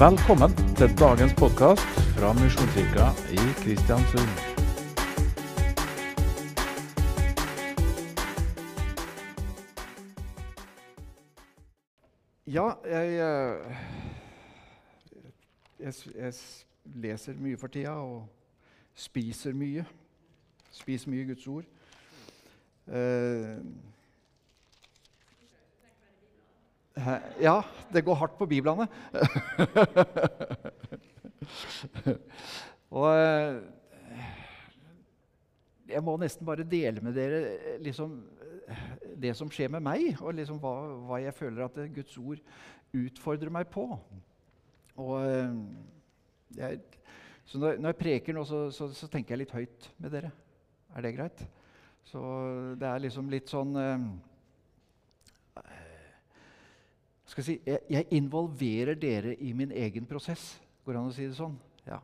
Velkommen til dagens podkast fra Misjonskirka i Kristiansund. Ja, jeg, eh, jeg, jeg leser mye for tida og spiser mye. Spiser mye Guds ord. Eh, ja, det går hardt på biblene. og eh, jeg må nesten bare dele med dere eh, liksom, eh, det som skjer med meg, og liksom hva, hva jeg føler at Guds ord utfordrer meg på. Og jeg, så når, når jeg preker nå, så, så, så tenker jeg litt høyt med dere. Er det greit? Så det er liksom litt sånn eh, skal si, jeg, jeg involverer dere i min egen prosess. Går det an å si det sånn? Ja.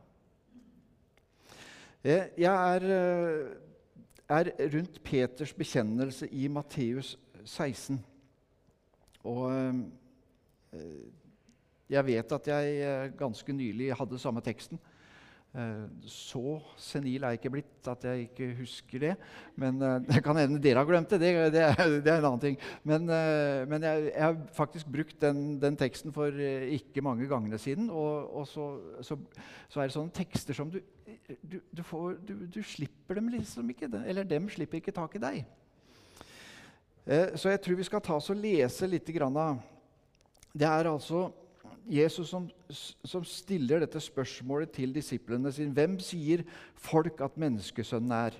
Jeg, jeg er, eh, er rundt Peters bekjennelse i Matteus 16. Og eh, jeg vet at jeg eh, ganske nylig hadde samme teksten. Eh, Så senil er jeg ikke blitt at jeg ikke husker det. Men eh, det kan hende dere har glemt det. Det, det, er, det er en annen ting. Men, eh, men jeg, jeg har faktisk brukt den, den teksten for eh, ikke mange gangene siden. Og, og så, så, så er det sånne tekster som du, du, du, får, du, slipper dem liksom ikke. Eller dem slipper ikke tak i deg. Eh, Så jeg tror vi skal ta oss og lese litt. Grann av. Det er altså Jesus som, som stiller dette spørsmålet til disiplene sine. Hvem sier folk at menneskesønnen er?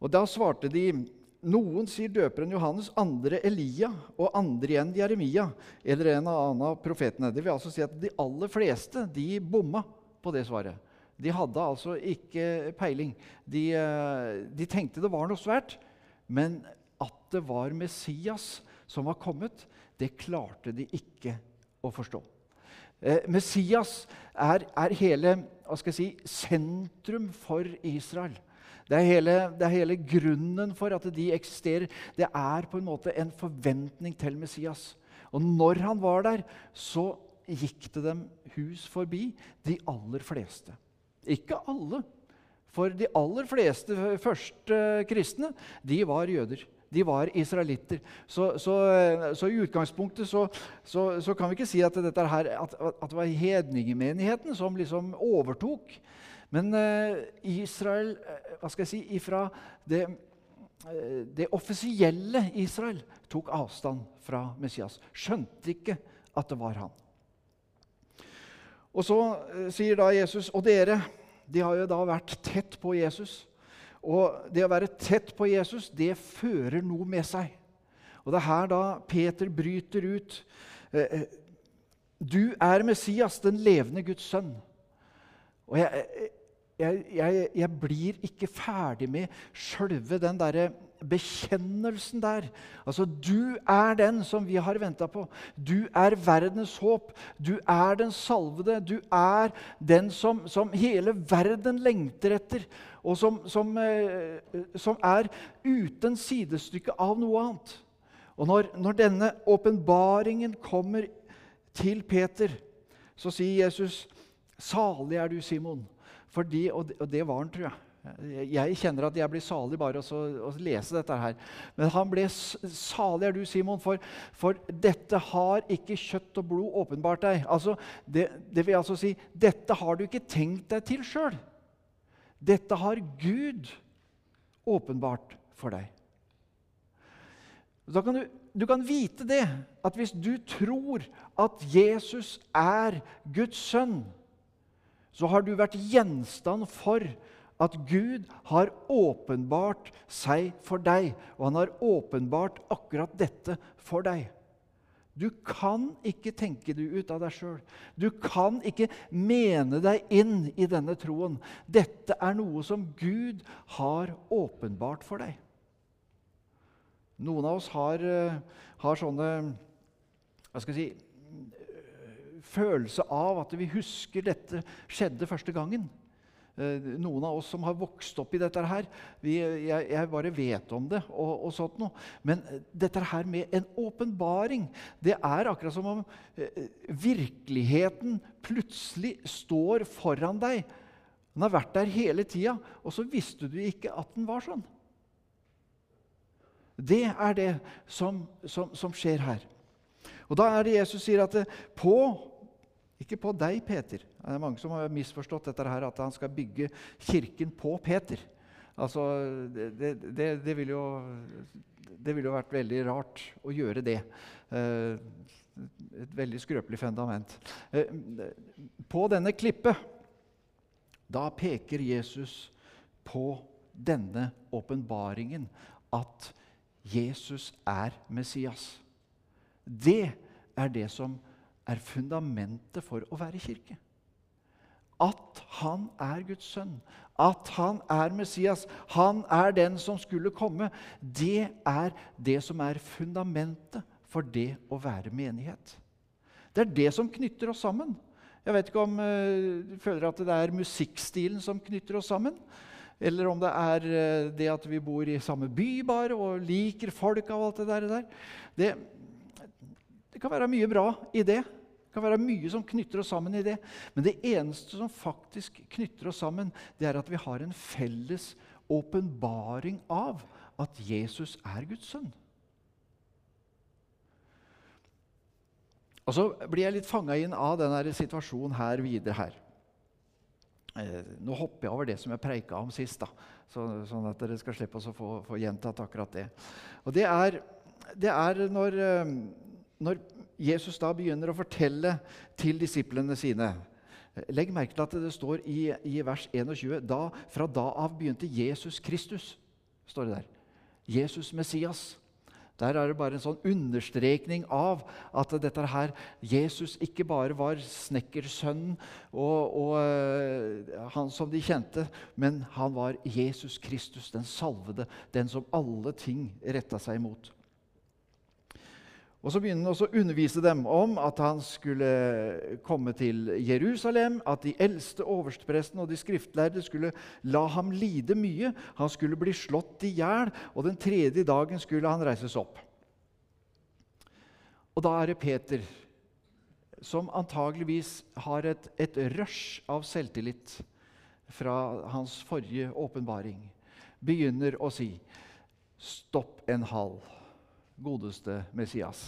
Og Da svarte de noen sier døperen Johannes, andre Elia og andre igjen Jeremia eller en annen av profetene. Det vil altså si at De aller fleste de bomma på det svaret. De hadde altså ikke peiling. De, eh, de tenkte det var noe svært, men at det var Messias som var kommet, det klarte de ikke å forstå. Eh, Messias er, er hele si, sentrum for Israel. Det er, hele, det er hele grunnen for at de eksisterer. Det er på en måte en forventning til Messias. Og når han var der, så gikk det dem hus forbi, de aller fleste. Ikke alle, for de aller fleste første kristne de var jøder. De var israelitter. Så, så, så i utgangspunktet så, så, kan vi ikke si at, her, at, at det var hedningemenigheten som liksom overtok. Men eh, Israel eh, hva skal jeg si, ifra det, eh, det offisielle Israel tok avstand fra Messias. Skjønte ikke at det var han. Og så eh, sier da Jesus Og dere de har jo da vært tett på Jesus. Og det å være tett på Jesus, det fører noe med seg. Og det er her da Peter bryter ut. eh, eh, Du er Messias, den levende Guds sønn. Og jeg, jeg, jeg, jeg blir ikke ferdig med sjølve den derre bekjennelsen der. Altså, Du er den som vi har venta på. Du er verdens håp. Du er den salvede. Du er den som, som hele verden lengter etter, og som, som, eh, som er uten sidestykke av noe annet. Og når, når denne åpenbaringen kommer til Peter, så sier Jesus, 'Salig er du, Simon'. Fordi, og, det, og det var han, tror jeg. Jeg kjenner at jeg blir salig bare å, å lese dette her. Men han ble salig er du, Simon, for, for dette har ikke kjøtt og blod åpenbart deg. Altså, det, det vil altså si dette har du ikke tenkt deg til sjøl. Dette har Gud åpenbart for deg. Kan du, du kan vite det, at hvis du tror at Jesus er Guds sønn, så har du vært gjenstand for at Gud har åpenbart seg for deg, og han har åpenbart akkurat dette for deg. Du kan ikke tenke det ut av deg sjøl. Du kan ikke mene deg inn i denne troen. Dette er noe som Gud har åpenbart for deg. Noen av oss har, eh, har sånne hva skal jeg si, følelse av at vi husker dette skjedde første gangen. Eh, noen av oss som har vokst opp i dette her, vi, jeg, jeg, bare vet om det. og, og sånt noe. Men eh, dette her med en åpenbaring, det er akkurat som om eh, virkeligheten plutselig står foran deg. Den har vært der hele tida, og så visste du ikke at den var sånn. Det er det som, som, som skjer her. Og Da er det Jesus sier at på ikke på deg, Peter. Det er mange som har misforstått dette her, at han skal bygge kirken på Peter. Altså, det, det, det ville jo, vil jo vært veldig rart å gjøre det. Eh, et veldig skrøpelig fundament. Eh, på denne klippet, da peker Jesus på denne åpenbaringen at Jesus er Messias. Det er det som er fundamentet for å være kirke. At han er Guds sønn, at han er Messias, han er den som skulle komme. Det er det som er fundamentet for det å være menighet. Det er det som knytter oss sammen. Jeg vet ikke om uh, du føler at det er musikkstilen som knytter oss sammen. Eller om det er uh, det at vi bor i samme by bare og liker folk av alt det der. Det, det kan være mye bra i det. Det kan være mye som knytter oss sammen i det. Men det eneste som faktisk knytter oss sammen, det er at vi har en felles åpenbaring av at Jesus er Guds sønn. Og Så blir jeg litt fanga inn av denne situasjonen her videre her. Eh, nå hopper jeg over det som jeg preika om sist, da, så, sånn at dere skal slippe å få, få gjentatt akkurat det. Og Det er, det er når, eh, når Jesus da begynner å fortelle til disiplene sine Legg merke til at det står i, i vers 21 da, Fra da av begynte Jesus Kristus. står det der. Jesus Messias. Der er det bare en sånn understrekning av at dette her, Jesus ikke bare var snekkersønnen og, og uh, han som de kjente, men han var Jesus Kristus, den salvede, den som alle ting retta seg mot. Og Så begynner han også å undervise dem om at han skulle komme til Jerusalem, at de eldste oversteprestene og de skriftlærde skulle la ham lide mye. Han skulle bli slått i hjel, og den tredje dagen skulle han reises opp. Og da er det Peter, som antageligvis har et, et rush av selvtillit fra hans forrige åpenbaring, begynner å si Stopp en halv godeste Messias.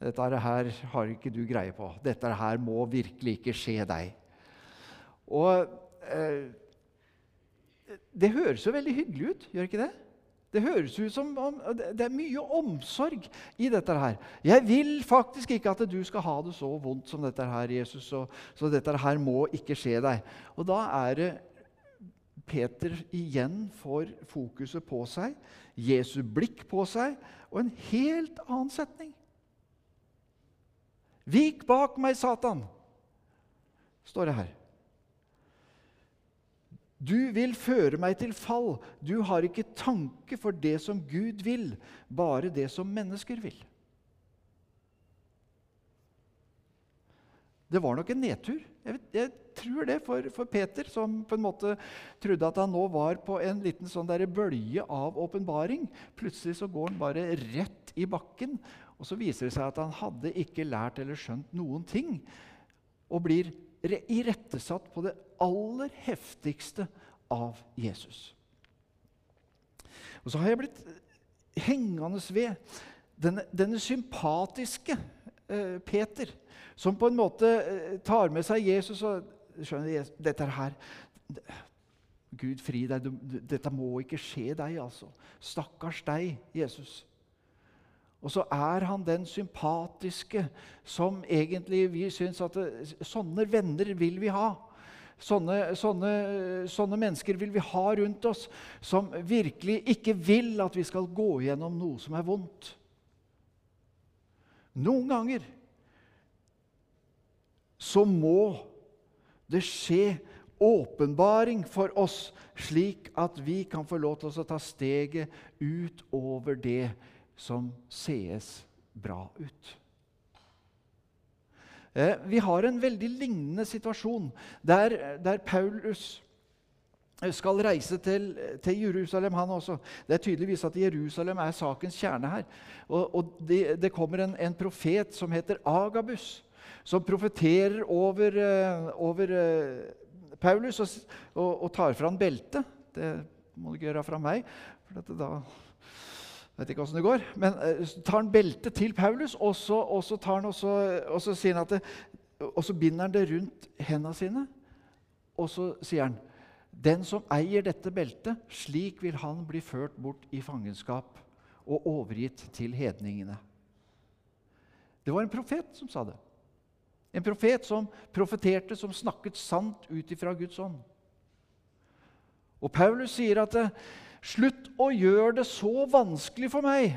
Dette her har ikke du greie på. Dette her må virkelig ikke skje deg. Og eh, Det høres jo veldig hyggelig ut, gjør ikke det? Det høres ut som om det er mye omsorg i dette her. Jeg vil faktisk ikke at du skal ha det så vondt som dette her, Jesus, så, så dette her må ikke skje deg. Og da er det Peter igjen får fokuset på seg, Jesu blikk på seg, og en helt annen setning. Vik bak meg, Satan, står det her. Du vil føre meg til fall. Du har ikke tanke for det som Gud vil, bare det som mennesker vil. Det var nok en nedtur. Jeg, jeg tror det for, for, Peter, som på en måte trodde at han nå var på en liten sånn bølge av åpenbaring. Plutselig så går han bare rett i bakken, og så viser det seg at han hadde ikke lært eller skjønt noen ting. Og blir irettesatt på det aller heftigste av Jesus. Og så har jeg blitt hengende ved denne, denne sympatiske Peter som på en måte eh, tar med seg Jesus og skjønner, dette her Gud fri deg. Dette må ikke skje deg, altså. Stakkars deg, Jesus. Og så er han den sympatiske som egentlig vi syns at eh, sånne venner vil vi ha. Sånne, sånne, sånne, mennesker vil vi ha rundt oss, som virkelig ikke vil at vi skal gå gjennom noe som er vondt. Noen ganger så må det skje åpenbaring for oss, slik at vi kan få lov til å ta steget ut over det som sees bra ut. Eh, vi har en veldig lignende situasjon der, der Paulus skal reise til, til, Jerusalem, han også. Det er tydeligvis at Jerusalem er sakens kjerne her. Og, og det, det, kommer en, en, profet som heter Agabus, som profeterer over, eh, over uh, Paulus og, og, og tar fra han beltet. Det må du ikke gjøre fra meg, for da vet ikke åssen det går. Men uh, tar han beltet til Paulus, og så, og så, også, og så sier han at det, og så binder han det rundt hendene sine, og så sier han den som eier dette beltet, slik vil han bli ført bort i fangenskap og overgitt til hedningene. Det var en profet som sa det. En profet som profeterte, som snakket sant ut ifra Guds ånd. Og Paulus sier at slutt å gjøre det så vanskelig for meg.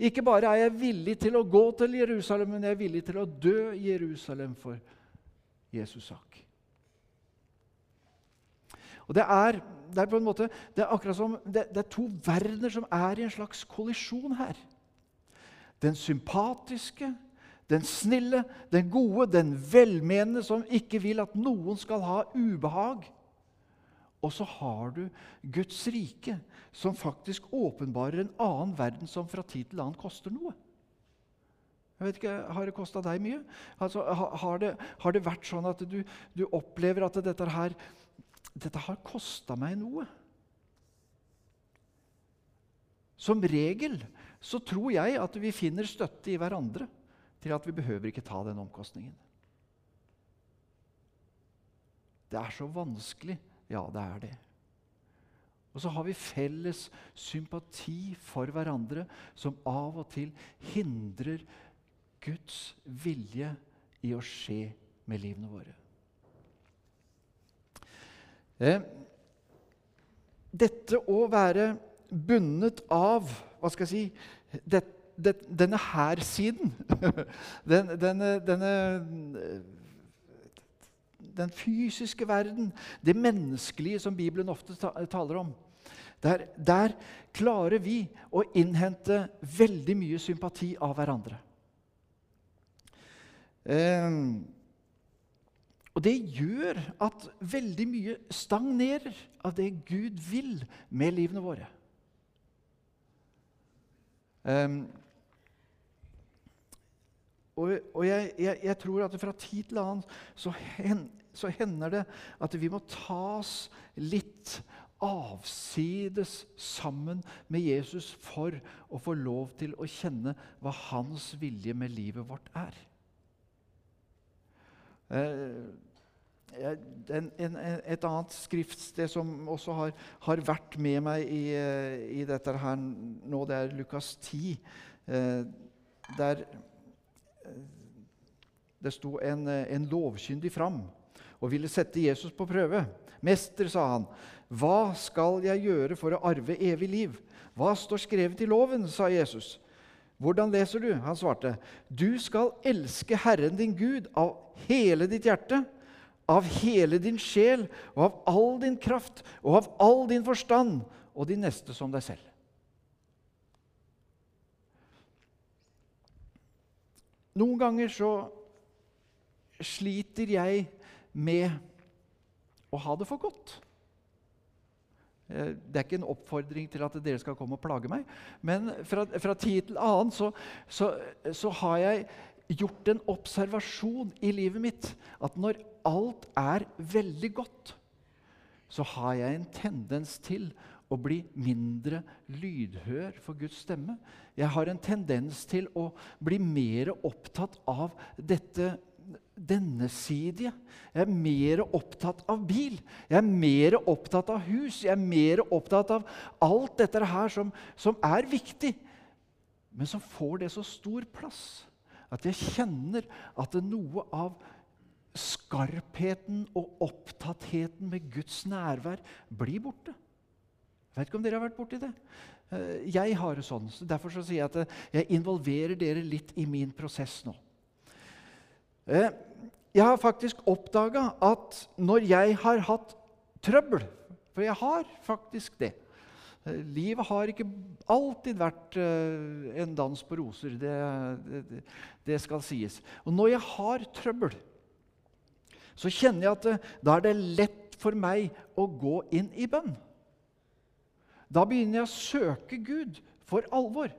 Ikke bare er jeg villig til å gå til Jerusalem, men jeg er villig til å dø i Jerusalem for Jesus' sak. Og det er, det er, på en måte, det er akkurat som det, det, er to verdener som er i en slags kollisjon her. Den sympatiske, den snille, den gode, den velmenende som ikke vil at noen skal ha ubehag. Og så har du Guds rike, som faktisk åpenbarer en annen verden som fra tid til annen koster noe. Jeg vet ikke, Har det kosta deg mye? Altså, har, det, har, det, vært sånn at du, du opplever at dette her dette har kosta meg noe. Som regel så tror jeg at vi finner støtte i hverandre til at vi behøver ikke ta den omkostningen. Det er så vanskelig. Ja, det er det. Og så har vi felles sympati for hverandre som av og til hindrer Guds vilje i å skje med livene våre. Eh, dette å være bundet av Hva skal jeg si det, det, Denne her-siden den, denne, denne, den fysiske verden, det menneskelige som Bibelen ofte taler om. Der, der, klarer vi å innhente veldig mye sympati av hverandre. Eh, og det gjør at veldig mye stagnerer av det Gud vil med livene våre. Um, og, og jeg, jeg, jeg, tror at fra tid til annen så, hen, så hender det at vi må tas litt avsides sammen med Jesus for å få lov til å kjenne hva hans vilje med livet vårt er. Uh, en, en, et annet skriftsted som også har, har vært med meg i, eh, i, dette her nå, det er Lukas 10. Eh, der eh, det sto en, en lovkyndig fram og ville sette Jesus på prøve. 'Mester', sa han, 'hva skal jeg gjøre for å arve evig liv?' 'Hva står skrevet i loven?' sa Jesus. 'Hvordan leser du?' Han svarte. 'Du skal elske Herren din Gud av hele ditt hjerte' av hele din sjel og av all din kraft og av all din forstand og de neste som deg selv. Noen ganger så sliter jeg med å ha det for godt. Eh, det er ikke en oppfordring til at dere skal komme og plage meg. Men fra, fra tid til annen så, så, så har jeg gjort en observasjon i livet mitt at når alt er veldig godt, så har jeg en tendens til å bli mindre lydhør for Guds stemme. Jeg har en tendens til å bli mer opptatt av dette dennesidige. Jeg er mer opptatt av bil. Jeg er mer opptatt av hus. Jeg er mer opptatt av alt dette her som, som er viktig, men som får det så stor plass at jeg kjenner at noe av skarpheten og opptattheten med Guds nærvær blir borte. Jeg vet ikke om dere har vært borti det. Eh, jeg har det sånn. så Derfor så sier jeg at eh, jeg involverer dere litt i min prosess nå. Eh, jeg har faktisk oppdaga at når jeg har hatt trøbbel For jeg har faktisk det. Livet har ikke alltid vært en dans på roser. Det, det, det skal sies. Og når jeg har trøbbel, så kjenner jeg at det, da er det lett for meg å gå inn i bønn. Da begynner jeg å søke Gud for alvor.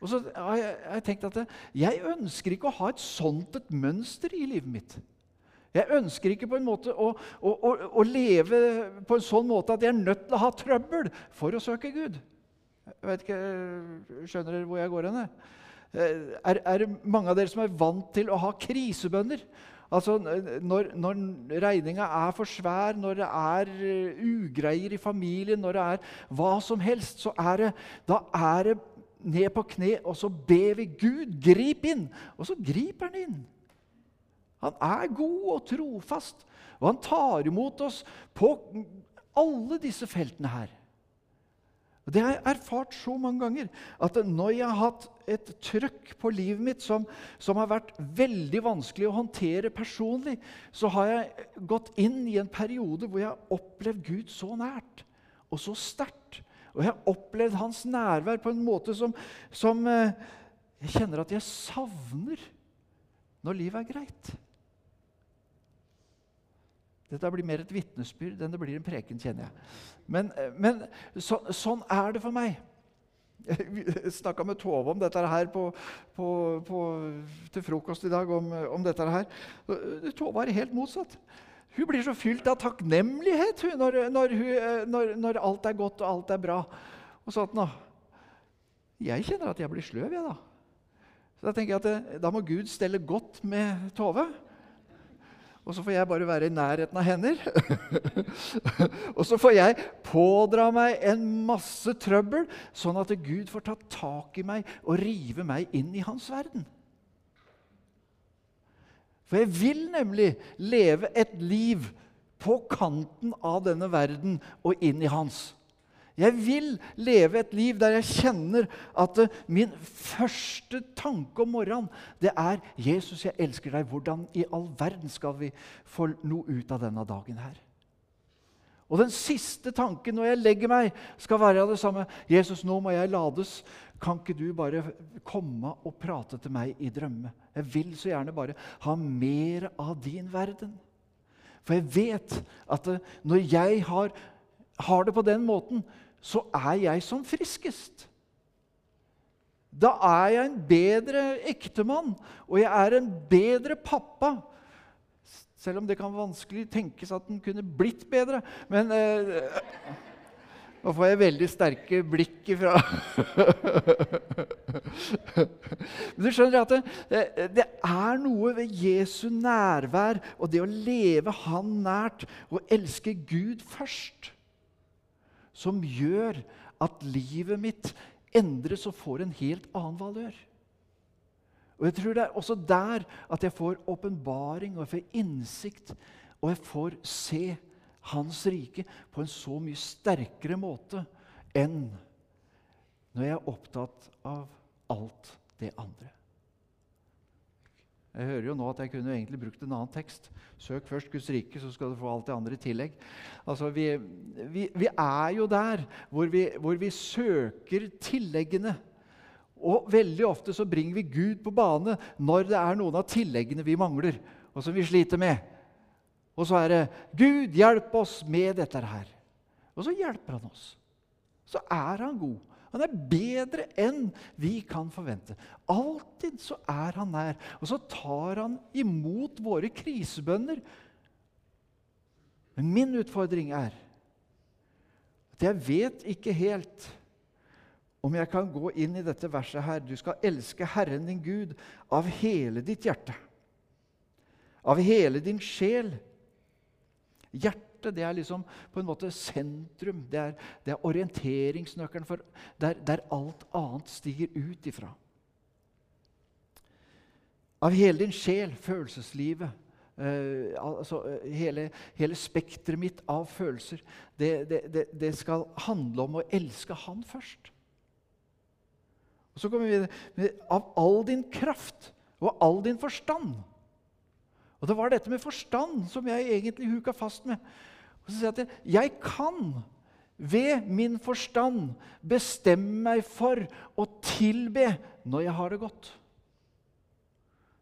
Og så har jeg, jeg tenkt at jeg ønsker ikke å ha et sånt et mønster i livet mitt. Jeg ønsker ikke på en måte å, å, å, å, leve på en sånn måte at jeg er nødt til å ha trøbbel for å søke Gud. Jeg vet ikke, Skjønner dere hvor jeg går hen? Er, er det mange av dere som er vant til å ha krisebønner? Altså, Når, når regninga er for svær, når det er ugreier i familien, når det er hva som helst, så er det, da er det ned på kne, og så ber vi Gud, grip inn. Og så griper han inn. Han er god og trofast, og han tar imot oss på alle disse feltene her. Og Det har jeg erfart så mange ganger at når jeg har hatt et trøkk på livet mitt som, som, har vært veldig vanskelig å håndtere personlig, så har jeg gått inn i en periode hvor jeg har opplevd Gud så nært og så sterkt. Og jeg har opplevd hans nærvær på en måte som, som eh, jeg kjenner at jeg savner når livet er greit. Dette blir mer et vitnesbyrd enn det blir en preken, kjenner jeg. Men, eh, men så, sånn er det for meg. Jeg snakka med Tove om dette her på, på, på, til frokost i dag. om, om dette her. Tove er helt motsatt. Hun blir så fylt av takknemlighet hun, når, når, eh, når, når, alt er godt og alt er bra. Og sånn, nå. Jeg kjenner at jeg blir sløv, jeg, da. Så da tenker jeg at det, da må Gud stelle godt med Tove. Og så får jeg bare være i nærheten av hender. og så får jeg pådra meg en masse trøbbel, sånn at Gud får ta tak i meg og rive meg inn i hans verden. For jeg vil nemlig leve et liv på kanten av denne verden og inn i hans. Jeg vil leve et liv der jeg kjenner at eh, min første tanke om morgenen det er 'Jesus, jeg elsker deg'. Hvordan i all verden skal vi få noe ut av denne dagen her? Og den siste tanken når jeg legger meg, skal være det samme. 'Jesus, nå må jeg lades. Kan ikke du bare komme og prate til meg i drømme?' Jeg vil så gjerne bare ha mer av din verden. For jeg vet at eh, når jeg har, har det på den måten, så er jeg som friskest. Da er jeg en bedre ektemann, og jeg er en bedre pappa. Selv om det kan vanskelig tenkes at den kunne blitt bedre. Men eh, nå får jeg veldig sterke blikk ifra Men du skjønner at det, det, er noe ved Jesu nærvær og det å leve Han nært og elske Gud først, som gjør at livet mitt endres og får en helt annen valør. Og jeg tror Det er også der at jeg får åpenbaring og jeg får innsikt, og jeg får se hans rike på en så mye sterkere måte enn når jeg er opptatt av alt det andre. Jeg hører jo nå at jeg kunne egentlig brukt en annen tekst. Søk først Guds rike, så skal du få alt det andre i tillegg. Altså, vi, vi, vi er jo der hvor vi, hvor vi, søker tilleggene. Og veldig ofte så bringer vi Gud på bane når det er noen av tilleggene vi mangler, og som vi sliter med. Og så er det 'Gud, hjelp oss med dette her'. Og så hjelper han oss. Så er han god. Han er bedre enn vi kan forvente. Alltid så er han nær. Og så tar han imot våre krisebønner. Men min utfordring er at jeg vet ikke helt om jeg kan gå inn i dette verset her. Du skal elske Herren din Gud av hele ditt hjerte, av hele din sjel Hjertet det er liksom på en måte sentrum. Det er, det er orienteringsnøkkelen for der, der, alt annet stiger ut ifra. Av hele din sjel, følelseslivet, Uh, altså uh, hele, hele spekteret mitt av følelser, det, det, det, skal handle om å elske Han først. Og så kommer vi med av all din kraft og all din forstand. Og det var dette med forstand som jeg egentlig huka fast med. Så sier jeg at jeg kan ved min forstand bestemme meg for å tilbe når jeg har det godt.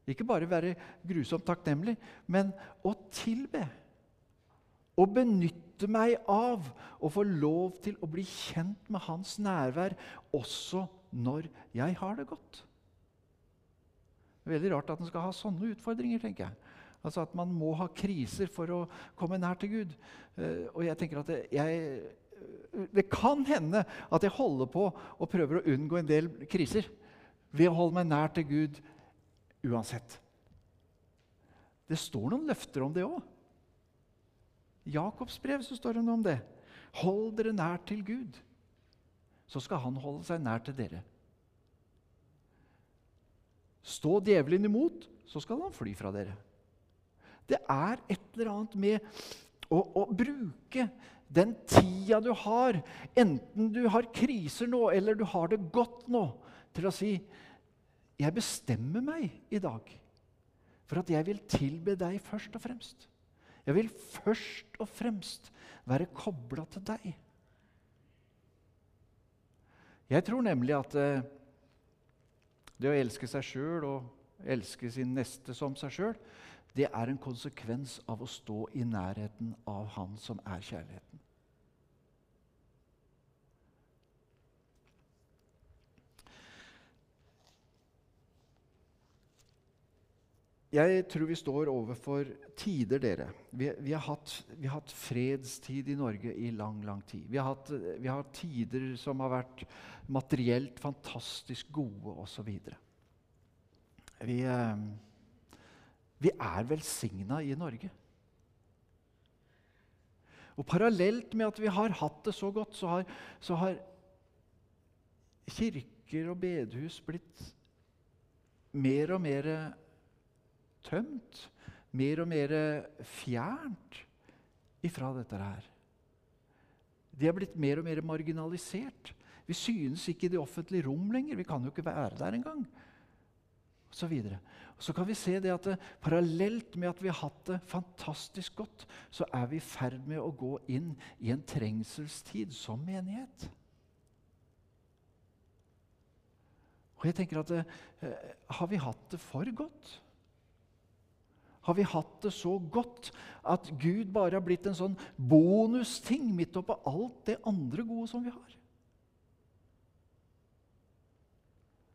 Ikke bare være grusomt takknemlig, men å tilbe. å benytte meg av å få lov til å bli kjent med hans nærvær også når jeg har det godt. Det er veldig rart at en skal ha sånne utfordringer, tenker jeg. Altså At man må ha kriser for å komme nær til Gud. Eh, og jeg tenker at jeg, Det kan hende at jeg holder på og prøver å unngå en del kriser ved å holde meg nær til Gud uansett. Det står noen løfter om det òg. I Jakobs brev så står det noe om det. Hold dere nær til Gud, så skal Han holde seg nær til dere. Stå djevelen imot, så skal han fly fra dere. Det er et eller annet med å, å bruke den tida du har, enten du har kriser nå eller du har det godt nå, til å si jeg bestemmer meg i dag for at jeg vil tilbe deg først og fremst. Jeg vil først og fremst være kobla til deg. Jeg tror nemlig at eh, det å elske seg sjøl og elske sin neste som seg sjøl, det er en konsekvens av å stå i nærheten av Han som er kjærligheten. Jeg tror vi står overfor tider, dere. Vi, vi, har hatt, vi, har hatt, fredstid i Norge i lang, lang tid. Vi har hatt, vi har hatt tider som har vært materielt fantastisk gode, osv. Vi, eh, vi er velsigna i Norge. Og parallelt med at vi har hatt det så godt, så har, så har kirker og bedehus blitt mer og mer tømt, mer og mer fjernt ifra dette her. De er blitt mer og mer marginalisert. Vi synes ikke i det offentlige rom lenger. Vi kan jo ikke være der engang. Og så, videre. Så kan vi se det at det, parallelt med at vi har hatt det fantastisk godt, så er vi i ferd med å gå inn i en trengselstid som menighet. Og jeg tenker at eh, Har vi hatt det for godt? har vi hatt det så godt at Gud bare har blitt en sånn bonusting midt oppå alt det andre gode som vi har.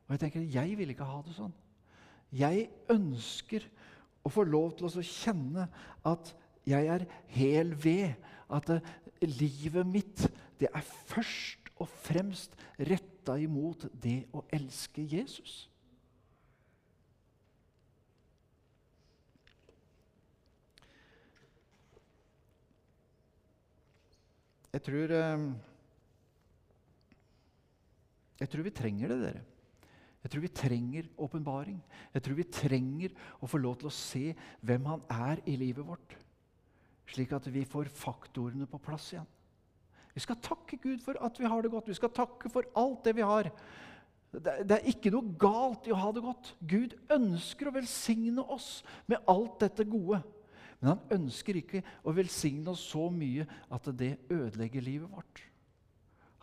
Og jeg tenker, jeg vil ikke ha det sånn. Jeg ønsker å få lov til å kjenne at jeg er hel ved. At det, livet mitt det er først og fremst retta imot det å elske Jesus. Jeg tror eh, Jeg tror vi trenger det, dere. Jeg tror vi trenger åpenbaring. Jeg tror vi trenger å få lov til å se hvem han er i livet vårt. Slik at vi får faktorene på plass igjen. Vi skal takke Gud for at vi har det godt. Vi skal takke for alt det vi har. Det er ikke noe galt i å ha det godt. Gud ønsker å velsigne oss med alt dette gode. Men han ønsker ikke å velsigne oss så mye at det ødelegger livet vårt.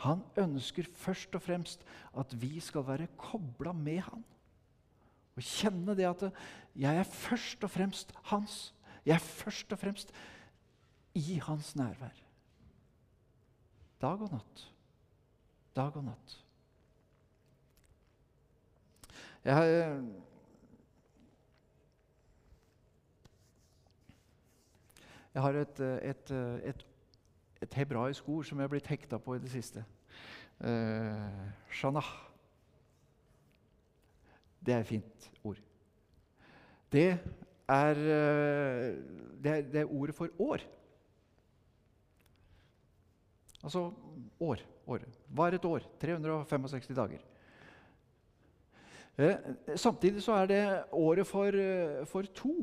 Han ønsker først og fremst at vi skal være kobla med han. Og kjenne det at jeg er først og fremst hans. Jeg er først og fremst i hans nærvær. Dag og natt. Dag og natt. Jeg har Jeg har et, et, et, et hebraisk ord som jeg har blitt hekta på i det siste. Eh, shanah. Det er et fint ord. Det er, uh, det er, det er ordet for år. Altså år. år. Hva er et år? 365 dager. Eh, samtidig så er det året for, for to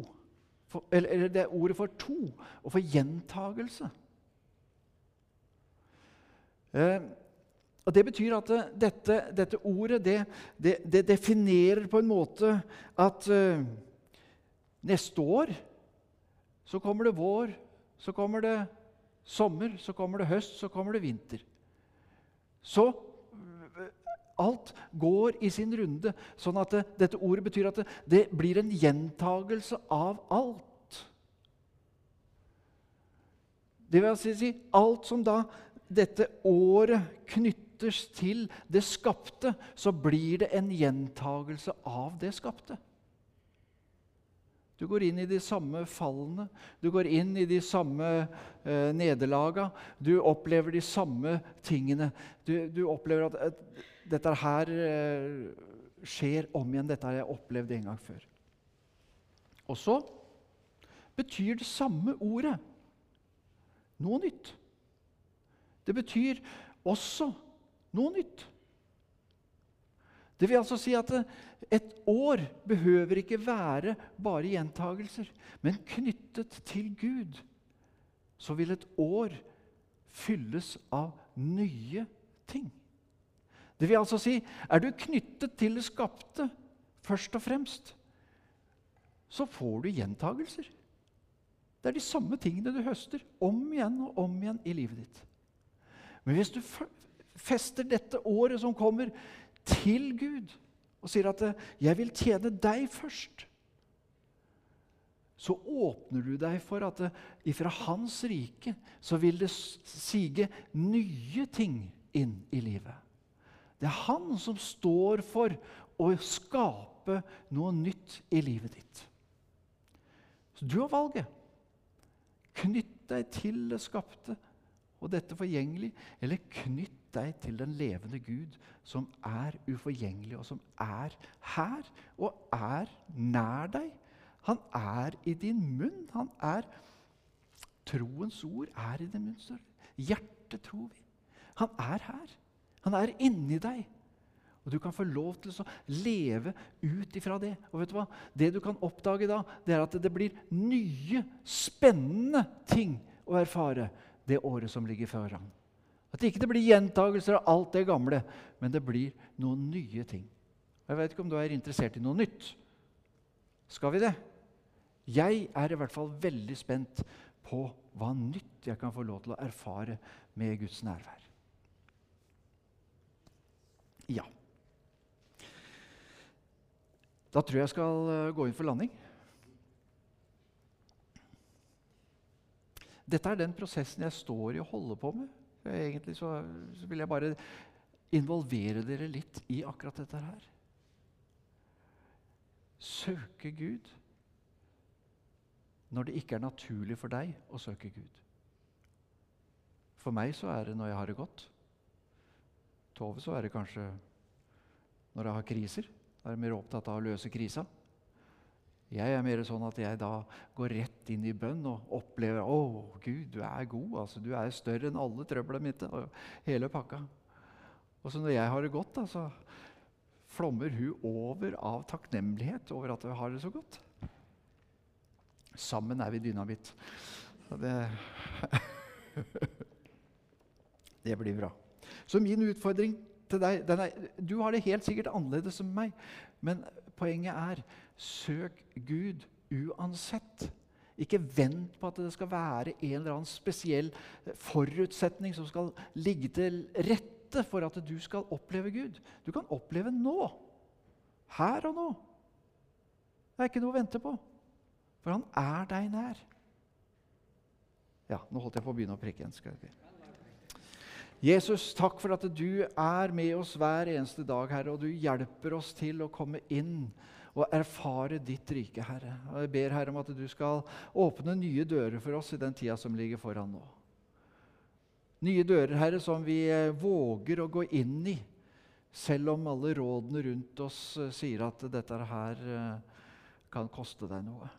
for, eller det er ordet for to og for gjentagelse. Eh, og Det betyr at dette, dette, ordet det, det, det, definerer på en måte at uh, neste år så kommer det vår, så kommer det sommer, så kommer det høst, så kommer det vinter. Så Alt går i sin runde. sånn at det, Dette ordet betyr at det, det blir en gjentagelse av alt. Det vil altså si alt som da dette året knyttes til det skapte, så blir det en gjentagelse av det skapte. Du går inn i de samme fallene, du går inn i de samme eh, nederlaga. Du opplever de samme tingene. Du, du opplever at, at, dette her eh, skjer om igjen. Dette har jeg opplevd en gang før. Og så betyr det samme ordet noe nytt. Det betyr også noe nytt. Det vil altså si at et år behøver ikke være bare gjentagelser, men knyttet til Gud. Så vil et år fylles av nye ting. Det vil altså si, er du knyttet til det skapte først og fremst, så får du gjentagelser. Det er de samme tingene du høster om igjen og om igjen i livet ditt. Men hvis du fester dette året som kommer, til Gud og sier at 'jeg vil tjene deg først', så åpner du deg for at ifra Hans rike så vil det sige nye ting inn i livet. Det er han som står for å skape noe nytt i livet ditt. Så du har valget. Knytt deg til det skapte og dette forgjengelig, eller knytt deg til den levende Gud, som er uforgjengelig, og som er her og er nær deg. Han er i din munn. Han er Troens ord er i din munn. Hjertet tror vi. Han er her. Han er inni deg. Og Du kan få lov til å leve ut ifra det. Og vet du hva? Det du kan oppdage da, det er at det blir nye, spennende ting å erfare det året som ligger foran. At det ikke blir gjentagelser av alt det gamle, men det blir noen nye ting. Jeg vet ikke om du er interessert i noe nytt. Skal vi det? Jeg er i hvert fall veldig spent på hva nytt jeg kan få lov til å erfare med Guds nærvær. Ja. Da tror jeg jeg skal eh, gå inn for landing. Dette er den prosessen jeg står i og holder på med. Egentlig så, så vil jeg bare involvere dere litt i akkurat dette her. Søke Gud når det ikke er naturlig for deg å søke Gud. For meg så er det når jeg har det godt. Tove så er det kanskje når jeg har kriser. Da er jeg mer opptatt av å løse krisa. Jeg er mer sånn at jeg da går rett inn i bønn og opplever å, Gud, du er god. altså Du er større enn alle trøblene mine. og hele pakka. Og så når jeg har det godt, da, så flommer hun over av takknemlighet over at hun har det så godt. Sammen er vi dynamitt. Så det Det blir bra. Så min utfordring til deg er, Du har det helt sikkert annerledes enn meg, men poenget er søk Gud uansett. Ikke vent på at det skal være en eller annen spesiell forutsetning som skal ligge til rette for at du skal oppleve Gud. Du kan oppleve nå. Her og nå. Det er ikke noe å vente på, for han er deg nær. Ja, nå holdt jeg på å begynne å prikke igjen. skal jeg Jesus, takk for at du er med oss hver eneste dag, Herre, og du hjelper oss til å komme inn og erfare ditt rike, Herre. Og Jeg ber Herre om at du skal åpne nye dører for oss i den tida som ligger foran nå. Nye dører, Herre, som vi eh, våger å gå inn i, selv om alle rådene rundt oss eh, sier at dette her eh, kan koste deg noe.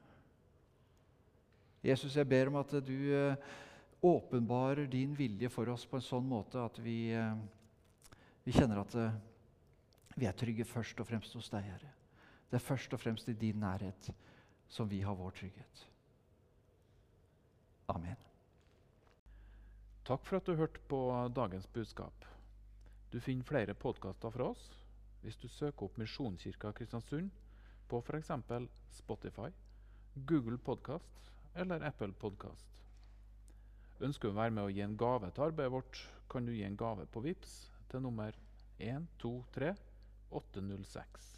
Jesus, jeg ber om at du åpenbarer din vilje for oss på en sånn måte at vi, eh, vi kjenner at eh, vi er trygge først og fremst hos deg, Herre. Det er først og fremst i din nærhet som vi har vår trygghet. Amen. Takk for at du hørte på dagens budskap. Du finner flere podkaster fra oss hvis du søker opp Misjonskirka Kristiansund på f.eks. Spotify, Google Podkast eller Apple Podkast. Ønsker du å være med og gi en gave til arbeidet vårt, kan du gi en gave på VIPS til nummer 123 806.